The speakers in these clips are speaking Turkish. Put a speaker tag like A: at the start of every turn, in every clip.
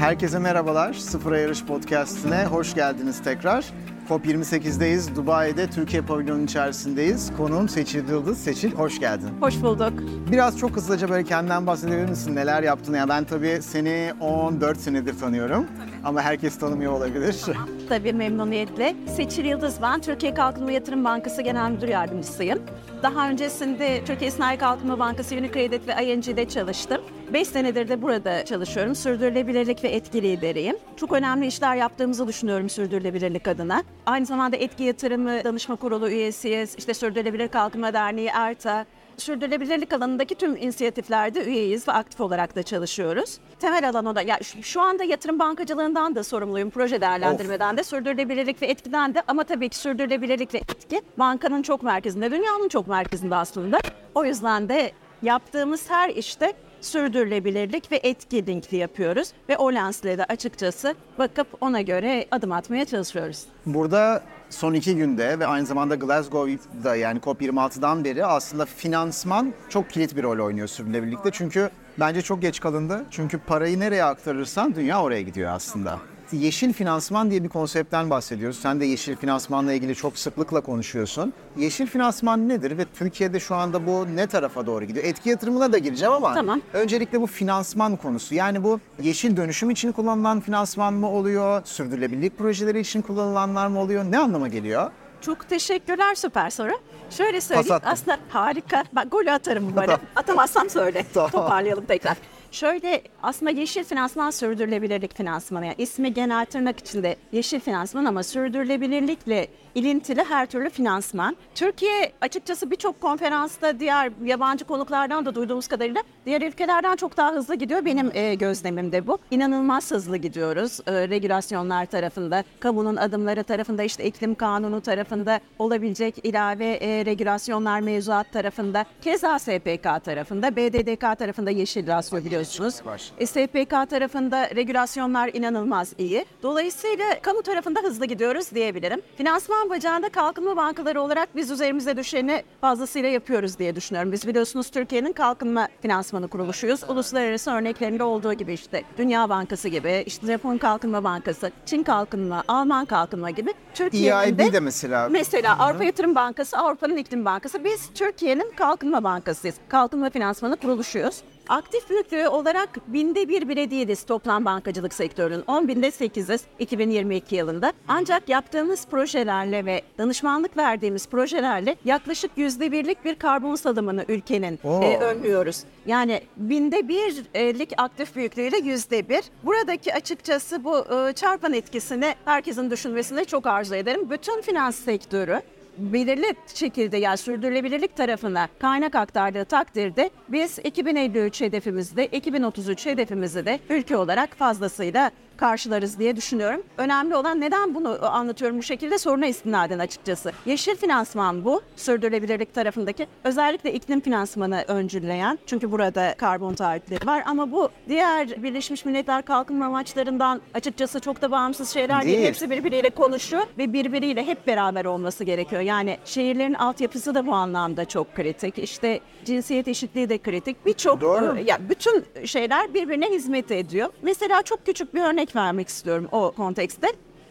A: Herkese merhabalar. Sıfıra Yarış Podcast'ine hoş geldiniz tekrar. COP28'deyiz. Dubai'de Türkiye pavilyonunun içerisindeyiz. Konuğum Seçil Yıldız. Seçil hoş geldin.
B: Hoş bulduk.
A: Biraz çok hızlıca böyle kendinden bahsedebilir misin? Neler yaptın? Yani ben tabii seni 14 senedir tanıyorum. Ama herkes tanımıyor olabilir.
B: Tabii memnuniyetle. Seçil Yıldız ben. Türkiye Kalkınma Yatırım Bankası Genel Müdür Yardımcısıyım. Daha öncesinde Türkiye Sanayi Kalkınma Bankası, Unicredit ve ING'de çalıştım. 5 senedir de burada çalışıyorum. Sürdürülebilirlik ve etki lideriyim. Çok önemli işler yaptığımızı düşünüyorum sürdürülebilirlik adına. Aynı zamanda etki yatırımı danışma kurulu üyesiyiz. İşte Sürdürülebilir Kalkınma Derneği, ERTA, sürdürülebilirlik alanındaki tüm inisiyatiflerde üyeyiz ve aktif olarak da çalışıyoruz. Temel alan o da. Ya şu, anda yatırım bankacılığından da sorumluyum. Proje değerlendirmeden de, sürdürülebilirlik ve etkiden de ama tabii ki sürdürülebilirlik ve etki bankanın çok merkezinde, dünyanın çok merkezinde aslında. O yüzden de yaptığımız her işte sürdürülebilirlik ve etki linkli yapıyoruz ve o lensle de açıkçası bakıp ona göre adım atmaya çalışıyoruz.
A: Burada son iki günde ve aynı zamanda Glasgow'da yani COP26'dan beri aslında finansman çok kilit bir rol oynuyor sürdürülebilirlikte. Çünkü bence çok geç kalındı. Çünkü parayı nereye aktarırsan dünya oraya gidiyor aslında. Yeşil finansman diye bir konseptten bahsediyoruz. Sen de yeşil finansmanla ilgili çok sıklıkla konuşuyorsun. Yeşil finansman nedir ve Türkiye'de şu anda bu ne tarafa doğru gidiyor? Etki yatırımına da gireceğim ama
B: Tamam.
A: öncelikle bu finansman konusu. Yani bu yeşil dönüşüm için kullanılan finansman mı oluyor? Sürdürülebilirlik projeleri için kullanılanlar mı oluyor? Ne anlama geliyor?
B: Çok teşekkürler süper soru. Şöyle söyleyeyim aslında harika. Bak golü atarım böyle. Atamazsam söyle.
A: Tamam.
B: Toparlayalım tekrar. Şöyle aslında yeşil finansman sürdürülebilirlik finansmanı. Yani ismi genel tırnak içinde yeşil finansman ama sürdürülebilirlikle ilintili her türlü finansman. Türkiye açıkçası birçok konferansta diğer yabancı konuklardan da duyduğumuz kadarıyla diğer ülkelerden çok daha hızlı gidiyor. Benim e, gözlemim de bu. İnanılmaz hızlı gidiyoruz e, regülasyonlar tarafında, kamunun adımları tarafında, işte iklim kanunu tarafında olabilecek ilave e, regülasyonlar mevzuat tarafında, keza SPK tarafında, BDDK tarafında yeşil rasyo biliyorsunuz. E, SPK tarafında regülasyonlar inanılmaz iyi. Dolayısıyla kamu tarafında hızlı gidiyoruz diyebilirim. Finansman bacağında kalkınma bankaları olarak biz üzerimize düşeni fazlasıyla yapıyoruz diye düşünüyorum. Biz biliyorsunuz Türkiye'nin kalkınma finansmanı kuruluşuyuz. Uluslararası örneklerinde olduğu gibi işte Dünya Bankası gibi, işte Japon Kalkınma Bankası, Çin Kalkınma, Alman Kalkınma gibi Türkiye'nin
A: EIB de mesela.
B: Mesela Avrupa Yatırım Bankası, Avrupa'nın İklim Bankası. Biz Türkiye'nin kalkınma bankasıyız. Kalkınma finansmanı kuruluşuyuz. Aktif büyüklüğü olarak binde bir bile değiliz toplam bankacılık sektörünün. 10 binde 8'iz 2022 yılında. Ancak yaptığımız projelerle ve danışmanlık verdiğimiz projelerle yaklaşık yüzde birlik bir karbon salımını ülkenin
A: Oo.
B: e, önlüyoruz. Yani binde birlik aktif büyüklüğüyle yüzde bir. Buradaki açıkçası bu e, çarpan etkisini herkesin düşünmesini çok arzu ederim. Bütün finans sektörü belirli şekilde yani sürdürülebilirlik tarafına kaynak aktardığı takdirde biz 2053 hedefimizde, 2033 hedefimizi de ülke olarak fazlasıyla karşılarız diye düşünüyorum. Önemli olan neden bunu anlatıyorum bu şekilde soruna istinaden açıkçası. Yeşil finansman bu, sürdürülebilirlik tarafındaki. Özellikle iklim finansmanı öncülleyen. Çünkü burada karbon taahhütleri var ama bu diğer Birleşmiş Milletler kalkınma amaçlarından açıkçası çok da bağımsız şeyler değil.
A: Değil.
B: Hepsi birbiriyle konuşuyor ve birbiriyle hep beraber olması gerekiyor. Yani şehirlerin altyapısı da bu anlamda çok kritik. İşte cinsiyet eşitliği de kritik. Birçok ya bütün şeyler birbirine hizmet ediyor. Mesela çok küçük bir örnek vermek istiyorum o kontekste.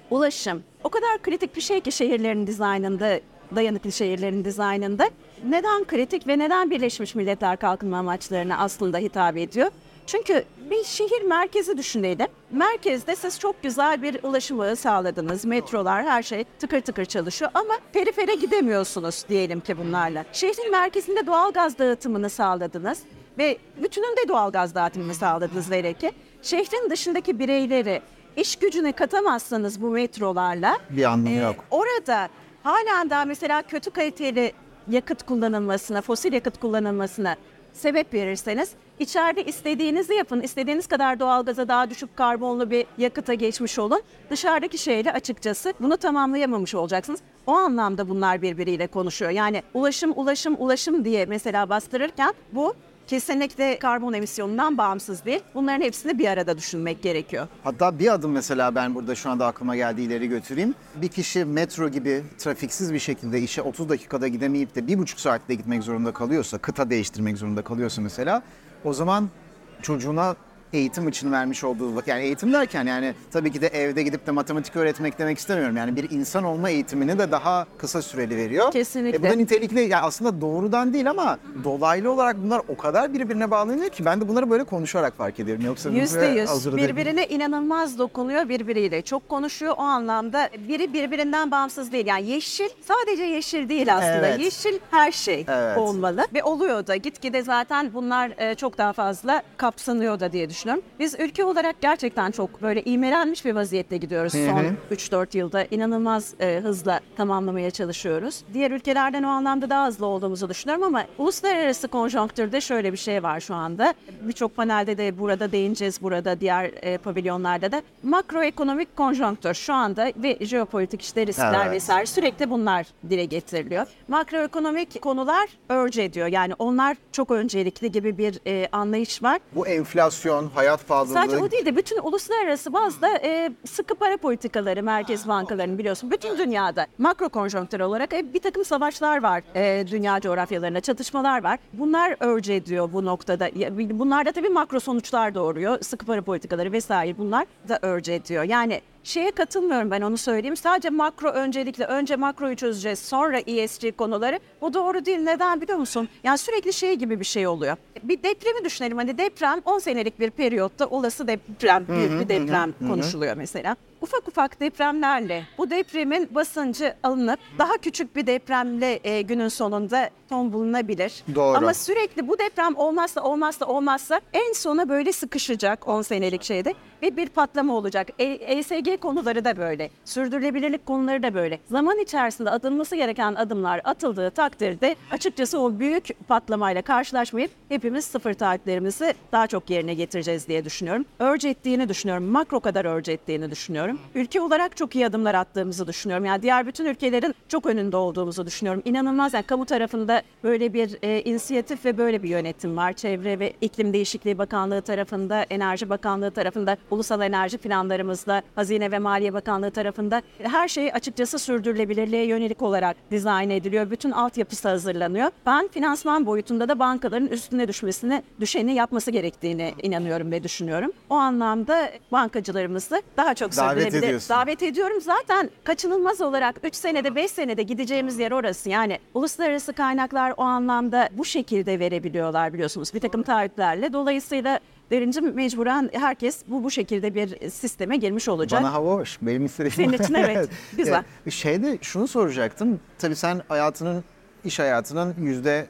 B: Ulaşım. O kadar kritik bir şey ki şehirlerin dizaynında, dayanıklı şehirlerin dizaynında. Neden kritik ve neden Birleşmiş Milletler kalkınma amaçlarına aslında hitap ediyor? Çünkü bir şehir merkezi düşünelim. Merkezde siz çok güzel bir ulaşım ağı sağladınız. Metrolar, her şey tıkır tıkır çalışıyor ama perifere gidemiyorsunuz diyelim ki bunlarla. Şehrin merkezinde doğal gaz dağıtımını sağladınız ve bütününde doğal gaz dağıtımını sağladınız velev ki. Şehrin dışındaki bireyleri iş gücüne katamazsanız bu metrolarla
A: Bir anlamı
B: ee,
A: yok.
B: Orada halen daha mesela kötü kaliteli yakıt kullanılmasına, fosil yakıt kullanılmasına sebep verirseniz içeride istediğinizi yapın. istediğiniz kadar doğalgaza daha düşük karbonlu bir yakıta geçmiş olun. Dışarıdaki şeyle açıkçası bunu tamamlayamamış olacaksınız. O anlamda bunlar birbiriyle konuşuyor. Yani ulaşım, ulaşım, ulaşım diye mesela bastırırken bu kesinlikle karbon emisyonundan bağımsız değil. Bunların hepsini bir arada düşünmek gerekiyor.
A: Hatta bir adım mesela ben burada şu anda aklıma geldi ileri götüreyim. Bir kişi metro gibi trafiksiz bir şekilde işe 30 dakikada gidemeyip de bir buçuk saatte gitmek zorunda kalıyorsa, kıta değiştirmek zorunda kalıyorsa mesela o zaman çocuğuna eğitim için vermiş olduğu yani eğitim derken yani tabii ki de evde gidip de matematik öğretmek demek istemiyorum. Yani bir insan olma eğitimini de daha kısa süreli veriyor.
B: Kesinlikle.
A: E bu da nitelikli yani aslında doğrudan değil ama dolaylı olarak bunlar o kadar birbirine bağlanıyor ki ben de bunları böyle konuşarak fark ediyorum. Yoksa
B: Yüzde
A: birbirine
B: yüz.
A: hazır değil.
B: Birbirine inanılmaz dokunuyor birbiriyle. Çok konuşuyor o anlamda. Biri birbirinden bağımsız değil. Yani yeşil sadece yeşil değil aslında.
A: Evet.
B: Yeşil her şey
A: Evet.
B: olmalı. Ve oluyor da gitgide zaten bunlar e, çok daha fazla kapsanıyor da diye düşünüyorum. Biz ülke olarak gerçekten çok böyle iğmelenmiş bir vaziyette gidiyoruz son
A: hı.
B: 3-4 yılda. inanılmaz e, hızla tamamlamaya çalışıyoruz. Diğer ülkelerden o anlamda daha hızlı olduğumuzu düşünüyorum ama uluslararası konjonktürde şöyle bir şey var şu anda. Birçok panelde de burada değineceğiz burada diğer e, pavilyonlarda da. Makroekonomik konjonktür şu anda ve jeopolitik işte riskler
A: Evet.
B: vesaire sürekli bunlar dile getiriliyor. Makroekonomik konular örce ediyor. Yani onlar çok öncelikli gibi bir e, anlayış var.
A: Bu enflasyon, hayat pahalılığı.
B: Sadece o değil de bütün uluslararası bazda e, sıkı para politikaları merkez bankalarının biliyorsun bütün dünyada makro konjonktür olarak e, bir takım savaşlar var e, dünya coğrafyalarında çatışmalar var. Bunlar örce ediyor bu noktada. Bunlar da tabii makro sonuçlar doğuruyor. Sıkı para politikaları vesaire bunlar da örce ediyor. Yani şeye katılmıyorum ben onu söyleyeyim. Sadece makro öncelikle önce makroyu çözeceğiz sonra ESG konuları. Bu doğru değil. Neden biliyor musun? Yani sürekli şey gibi bir şey oluyor. Bir depremi düşünelim. Hani deprem 10 senelik bir periyotta olası deprem, büyük bir deprem konuşuluyor mesela. Ufak ufak depremlerle bu depremin basıncı alınıp daha küçük bir depremle e, günün sonunda son bulunabilir.
A: Doğru.
B: Ama sürekli bu deprem olmazsa olmazsa olmazsa en sona böyle sıkışacak 10 senelik şeyde ve bir patlama olacak. E, ESG konuları da böyle. Sürdürülebilirlik konuları da böyle. Zaman içerisinde atılması gereken adımlar atıldığı takdirde açıkçası o büyük patlamayla karşılaşmayıp hepimiz sıfır taahhütlerimizi daha çok yerine getireceğiz diye düşünüyorum. Örce ettiğini düşünüyorum. Makro kadar örce ettiğini düşünüyorum. Ülke olarak çok iyi adımlar attığımızı düşünüyorum. Yani diğer bütün ülkelerin çok önünde olduğumuzu düşünüyorum. İnanılmaz yani kamu tarafında böyle bir e, inisiyatif ve böyle bir yönetim var. Çevre ve İklim Değişikliği Bakanlığı tarafında, Enerji Bakanlığı tarafında, ulusal enerji planlarımızda, Hazine ve Maliye Bakanlığı tarafında her şey açıkçası sürdürülebilirliğe yönelik olarak dizayn ediliyor. Bütün altyapısı hazırlanıyor. Ben finansman boyutunda da bankaların üstüne düşmesini, düşeni yapması gerektiğini inanıyorum ve düşünüyorum. O anlamda bankacılarımızı daha çok
A: Davet ediyorsun.
B: davet ediyorum. Zaten kaçınılmaz olarak 3 senede 5 senede gideceğimiz yer orası. Yani uluslararası kaynaklar o anlamda bu şekilde verebiliyorlar biliyorsunuz bir takım taahhütlerle. Dolayısıyla derince mecburen herkes bu bu şekilde bir sisteme girmiş olacak.
A: Bana hava hoş. Benim istediğim
B: Senin için evet. Güzel.
A: Şeyde şunu soracaktım. Tabii sen hayatının, iş hayatının yüzde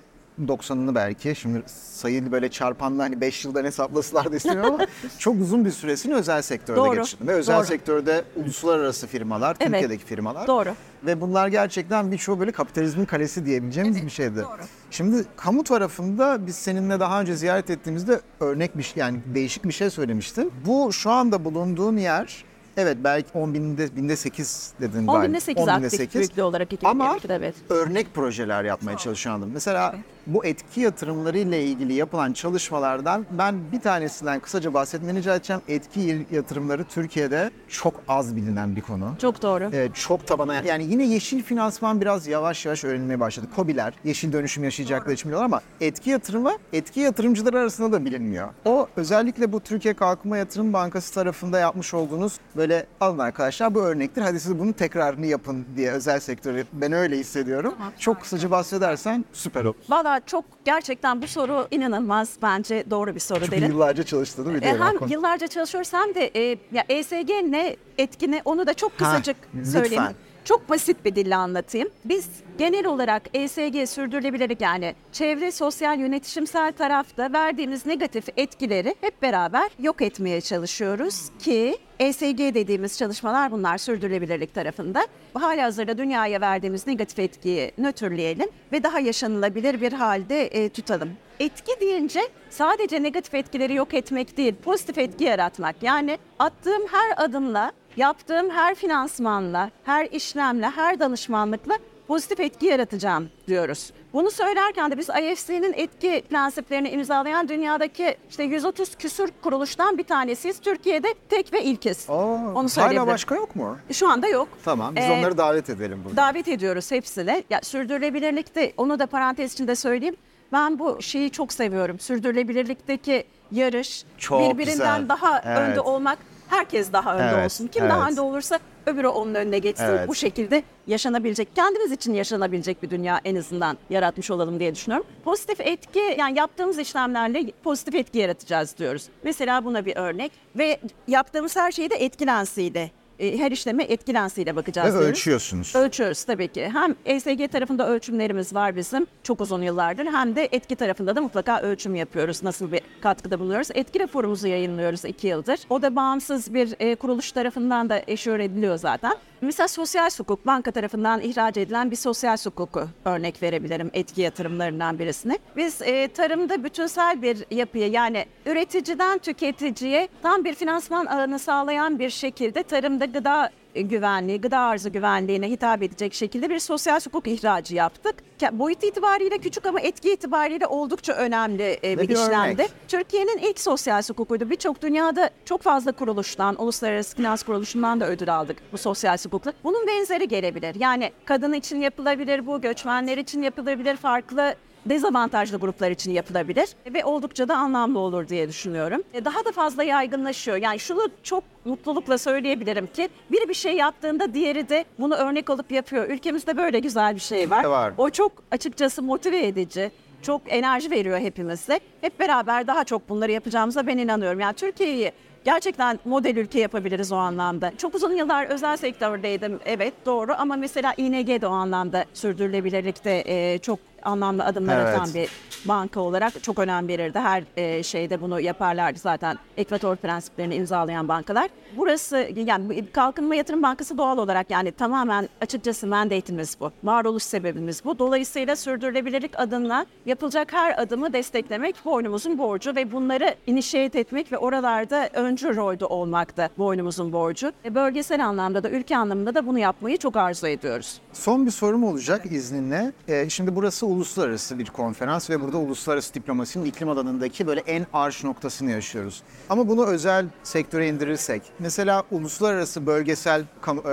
A: 90'ını belki şimdi sayılı böyle çarpanla hani 5 yıldan hesaplasalar da istemiyorum ama çok uzun bir süresini özel sektörde
B: Doğru,
A: geçirdin. Ve özel
B: doğru.
A: sektörde uluslararası firmalar,
B: Evet,
A: Türkiye'deki firmalar.
B: doğru.
A: Ve bunlar gerçekten birçoğu böyle kapitalizmin kalesi diyebileceğimiz bir şeydi. Şimdi kamu tarafında biz seninle daha önce ziyaret ettiğimizde örnek bir şey yani değişik bir şey söylemiştin. Bu şu anda bulunduğun yer evet belki 10 binde, binde 8 dedin
B: 10
A: galiba.
B: binde 8
A: 10
B: aktif büyüklüğü olarak 2022'de
A: Ama
B: evet.
A: örnek projeler yapmaya çalışandım. Mesela bu etki yatırımları ile ilgili yapılan çalışmalardan ben bir tanesinden kısaca bahsetmeni rica edeceğim. Etki yatırımları Türkiye'de çok az bilinen bir konu.
B: Çok doğru.
A: Ee, çok tabana yani yine yeşil finansman biraz yavaş yavaş öğrenilmeye başladı. KOBİ'ler yeşil dönüşüm yaşayacakları için biliyorlar ama etki yatırımı etki yatırımcıları arasında da bilinmiyor. O özellikle bu Türkiye Kalkınma Yatırım Bankası tarafında yapmış olduğunuz böyle alın arkadaşlar bu örnektir hadi siz bunun tekrarını yapın diye özel sektörü ben öyle hissediyorum. Çok kısaca bahsedersen süper olur.
B: Valla çok gerçekten bu soru inanılmaz bence doğru bir soru
A: Çünkü
B: derin.
A: yıllarca çalıştığını
B: E,
A: biliyorum.
B: hem yıllarca çalışıyoruz hem de e, ya ESG ne etkini onu da çok
A: Ha,
B: kısacık
A: lütfen.
B: Çok basit bir dille anlatayım. Biz genel olarak ESG sürdürülebilirlik yani çevre, sosyal, yönetişimsel tarafta verdiğimiz negatif etkileri hep beraber yok etmeye çalışıyoruz ki ESG dediğimiz çalışmalar bunlar sürdürülebilirlik tarafında. Hali hazırda dünyaya verdiğimiz negatif etkiyi nötrleyelim ve daha yaşanılabilir bir halde e, tutalım. Etki deyince sadece negatif etkileri yok etmek değil, pozitif etki yaratmak. Yani attığım her adımla, yaptığım her finansmanla, her işlemle, her danışmanlıkla pozitif etki yaratacağım diyoruz. Bunu söylerken de biz IFC'nin etki prensiplerini imzalayan dünyadaki işte 130 küsür kuruluştan bir tanesiyiz. Türkiye'de tek ve ilkiz.
A: Aa,
B: Onu
A: hala
B: söyleyebilirim.
A: başka yok mu?
B: Şu anda yok.
A: Tamam biz
B: Ee,
A: onları davet edelim burada.
B: Davet ediyoruz hepsine. Ya sürdürülebilirlikte onu da parantez içinde söyleyeyim. Ben bu şeyi çok seviyorum. Sürdürülebilirlikteki yarış,
A: Çok
B: birbirinden
A: güzel.
B: daha
A: Evet.
B: önde olmak. Herkes daha önde
A: Evet,
B: olsun. Kim
A: evet.
B: daha önde olursa öbürü onun önüne geçsin.
A: Evet.
B: Bu şekilde yaşanabilecek, kendimiz için yaşanabilecek bir dünya en azından yaratmış olalım diye düşünüyorum. Pozitif etki, yani yaptığımız işlemlerle pozitif etki yaratacağız diyoruz. Mesela buna bir örnek ve yaptığımız her şeyde etkilensiyle, e, her işleme etkilensiyle bakacağız
A: Ve
B: diyoruz.
A: ölçüyorsunuz.
B: Ölçüyoruz tabii ki. Hem ESG tarafında ölçümlerimiz var bizim çok uzun yıllardır hem de etki tarafında da mutlaka ölçüm yapıyoruz. Nasıl bir katkıda bulunuyoruz. Etki raporumuzu yayınlıyoruz iki yıldır. O da bağımsız bir e, kuruluş tarafından da eşör ediliyor zaten. Mesela sosyal hukuk banka tarafından ihraç edilen bir sosyal hukuku örnek verebilirim etki yatırımlarından birisini. Biz e, tarımda bütünsel bir yapıyı yani üreticiden tüketiciye tam bir finansman ağını sağlayan bir şekilde tarımda gıda e, güvenliği, gıda arzı güvenliğine hitap edecek şekilde bir sosyal hukuk ihracı yaptık. Boyut itibariyle küçük ama etki itibariyle oldukça önemli e, bir
A: bir
B: işlemdi. Türkiye'nin ilk sosyal hukukuydu. Birçok dünyada çok fazla kuruluştan, uluslararası finans kuruluşundan da ödül aldık bu sosyal hukukla. Bunun benzeri gelebilir. Yani kadın için yapılabilir bu, göçmenler için yapılabilir, farklı dezavantajlı gruplar için yapılabilir ve oldukça da anlamlı olur diye düşünüyorum. E, Daha da fazla yaygınlaşıyor. Yani şunu çok mutlulukla söyleyebilirim ki biri bir şey yaptığında diğeri de bunu örnek alıp yapıyor. Ülkemizde böyle güzel bir şey var.
A: Var.
B: O çok açıkçası motive edici. Çok enerji veriyor hepimize. Hep beraber daha çok bunları yapacağımıza ben inanıyorum. Yani Türkiye'yi gerçekten model ülke yapabiliriz o anlamda. Çok uzun yıllar özel sektördeydim. Evet doğru ama mesela ING de o anlamda sürdürülebilirlikte e, çok anlamlı adımlar
A: Evet.
B: atan bir banka olarak çok önem verirdi. Her e, şeyde bunu yaparlardı zaten. Ekvator prensiplerini imzalayan bankalar. Burası yani Kalkınma Yatırım Bankası doğal olarak yani tamamen açıkçası mandate'imiz bu. Varoluş sebebimiz bu. Dolayısıyla sürdürülebilirlik adına yapılacak her adımı desteklemek boynumuzun borcu ve bunları initiate etmek ve oralarda öncü rolde olmak da boynumuzun borcu. E, bölgesel anlamda da ülke anlamında da bunu yapmayı çok arzu ediyoruz.
A: Son bir sorum olacak izninle. Ee, şimdi burası uluslararası bir konferans ve burada uluslararası diplomasinin iklim alanındaki böyle en arş noktasını yaşıyoruz. Ama bunu özel sektöre indirirsek, mesela uluslararası bölgesel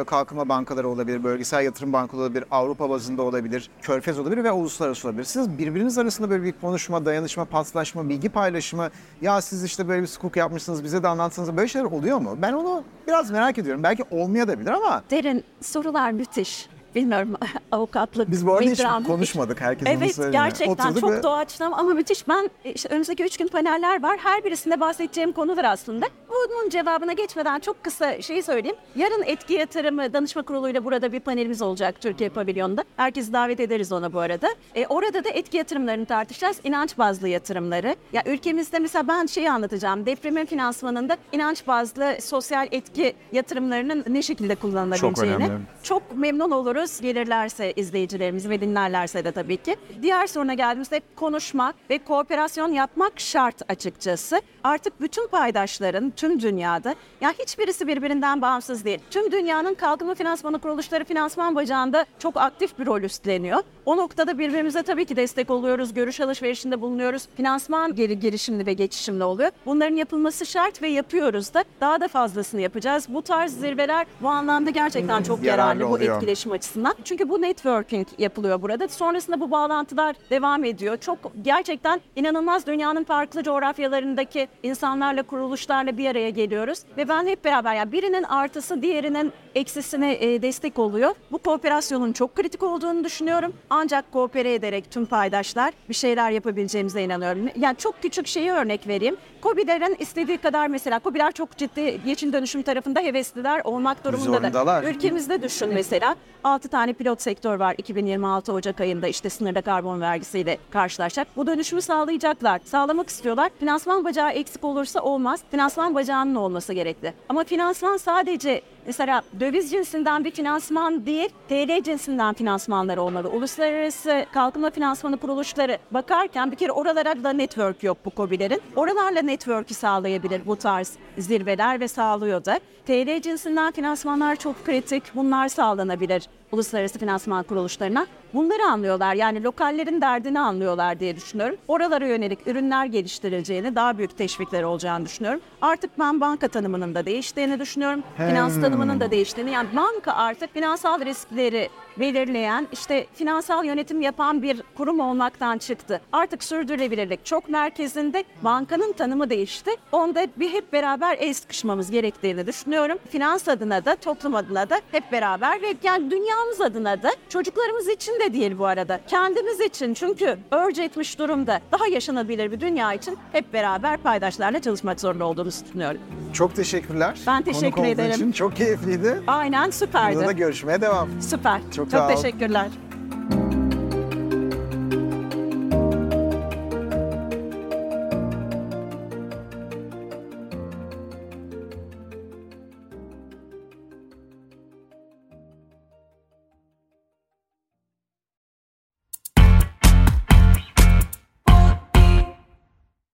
A: e, kalkınma bankaları olabilir, bölgesel yatırım bankaları olabilir, Avrupa bazında olabilir, Körfez olabilir ve uluslararası olabilir. Siz birbiriniz arasında böyle bir konuşma, dayanışma, paslaşma, bilgi paylaşımı, ya siz işte böyle bir hukuk yapmışsınız bize de anlatsanız böyle şeyler oluyor mu? Ben onu biraz merak ediyorum. Belki olmaya da bilir ama
B: Derin sorular müthiş. Bilmiyorum avukatlık.
A: Biz bu arada hiç konuşmadık. Herkes
B: Evet gerçekten
A: Oturduk
B: çok
A: ve-
B: doğaçlama ama müthiş. Ben işte önümüzdeki üç gün paneller var. Her birisinde bahsedeceğim konular aslında. Bunun cevabına geçmeden çok kısa şeyi söyleyeyim. Yarın etki yatırımı danışma kuruluyla burada bir panelimiz olacak Türkiye pavilyonunda. Herkesi davet ederiz ona bu arada. E, orada da etki yatırımlarını tartışacağız. İnanç bazlı yatırımları. Ya ülkemizde mesela ben şeyi anlatacağım. Depremin finansmanında inanç bazlı sosyal etki yatırımlarının ne şekilde kullanılabileceğini.
A: önemli.
B: Çok memnun oluruz gelirlerse izleyicilerimiz ve dinlerlerse de tabii ki. Diğer soruna geldiğimizde konuşmak ve kooperasyon yapmak şart açıkçası. Artık bütün paydaşların tüm dünyada ya hiçbirisi birbirinden bağımsız değil. Tüm dünyanın kalkınma finansmanı kuruluşları finansman bacağında çok aktif bir rol üstleniyor. O noktada birbirimize tabii ki destek oluyoruz, görüş alışverişinde bulunuyoruz. Finansman geri girişimli ve geçişimli oluyor. Bunların yapılması şart ve yapıyoruz da. Daha da fazlasını yapacağız. Bu tarz zirveler bu anlamda gerçekten çok
A: Yararlı
B: yararlı bu etkileşim açısından. Çünkü bu networking yapılıyor burada. Sonrasında bu bağlantılar devam ediyor. Çok gerçekten inanılmaz dünyanın farklı coğrafyalarındaki insanlarla, kuruluşlarla bir araya geliyoruz. Ve ben hep beraber yani birinin artısı diğerinin eksisine e, destek oluyor. Bu kooperasyonun çok kritik olduğunu düşünüyorum. Ancak koopere ederek tüm paydaşlar bir şeyler yapabileceğimize inanıyorum. Yani çok küçük şeyi örnek vereyim. KOBİ'lerin istediği kadar mesela KOBİ'ler çok ciddi geçin dönüşüm tarafında hevesliler olmak durumundalar.
A: Zorundalar.
B: Ülkemizde düşün mesela 6 tane pilot sektör var 2026 Ocak ayında işte sınırda karbon vergisiyle karşılaşacak. Bu dönüşümü sağlayacaklar. Sağlamak istiyorlar. Finansman bacağı eksik olursa olmaz. Finansman bacağının olması gerekli. Ama finansman sadece Mesela döviz cinsinden bir finansman değil, TL cinsinden finansmanlar olmalı. Uluslararası kalkınma finansmanı kuruluşları bakarken bir kere oralara da network yok bu COBİ'lerin. Oralarla network'ü sağlayabilir bu tarz zirveler ve sağlıyor da. TL cinsinden finansmanlar çok kritik, bunlar sağlanabilir uluslararası finansman kuruluşlarına. Bunları anlıyorlar. Yani lokallerin derdini anlıyorlar diye düşünüyorum. Oralara yönelik ürünler geliştirileceğini, daha büyük teşvikler olacağını düşünüyorum. Artık ben banka tanımının da değiştiğini düşünüyorum. Finans
A: Hmm.
B: tanımının da değiştiğini. Yani banka artık finansal riskleri belirleyen, işte finansal yönetim yapan bir kurum olmaktan çıktı. Artık sürdürülebilirlik çok merkezinde. Bankanın tanımı değişti. Onda bir hep beraber el sıkışmamız gerektiğini düşünüyorum. Finans adına da, toplum adına da hep beraber ve yani dünyamız adına da çocuklarımız için de değil bu arada. Kendimiz için çünkü örc etmiş durumda daha yaşanabilir bir dünya için hep beraber paydaşlarla çalışmak zorunda olduğumuzu düşünüyorum.
A: Çok teşekkürler.
B: Ben teşekkür
A: Konuk
B: ederim.
A: için çok keyifliydi.
B: Aynen
A: Burada da
B: süperdi.
A: görüşmeye devam.
B: Süper.
A: Çok
B: Çok, teşekkürler.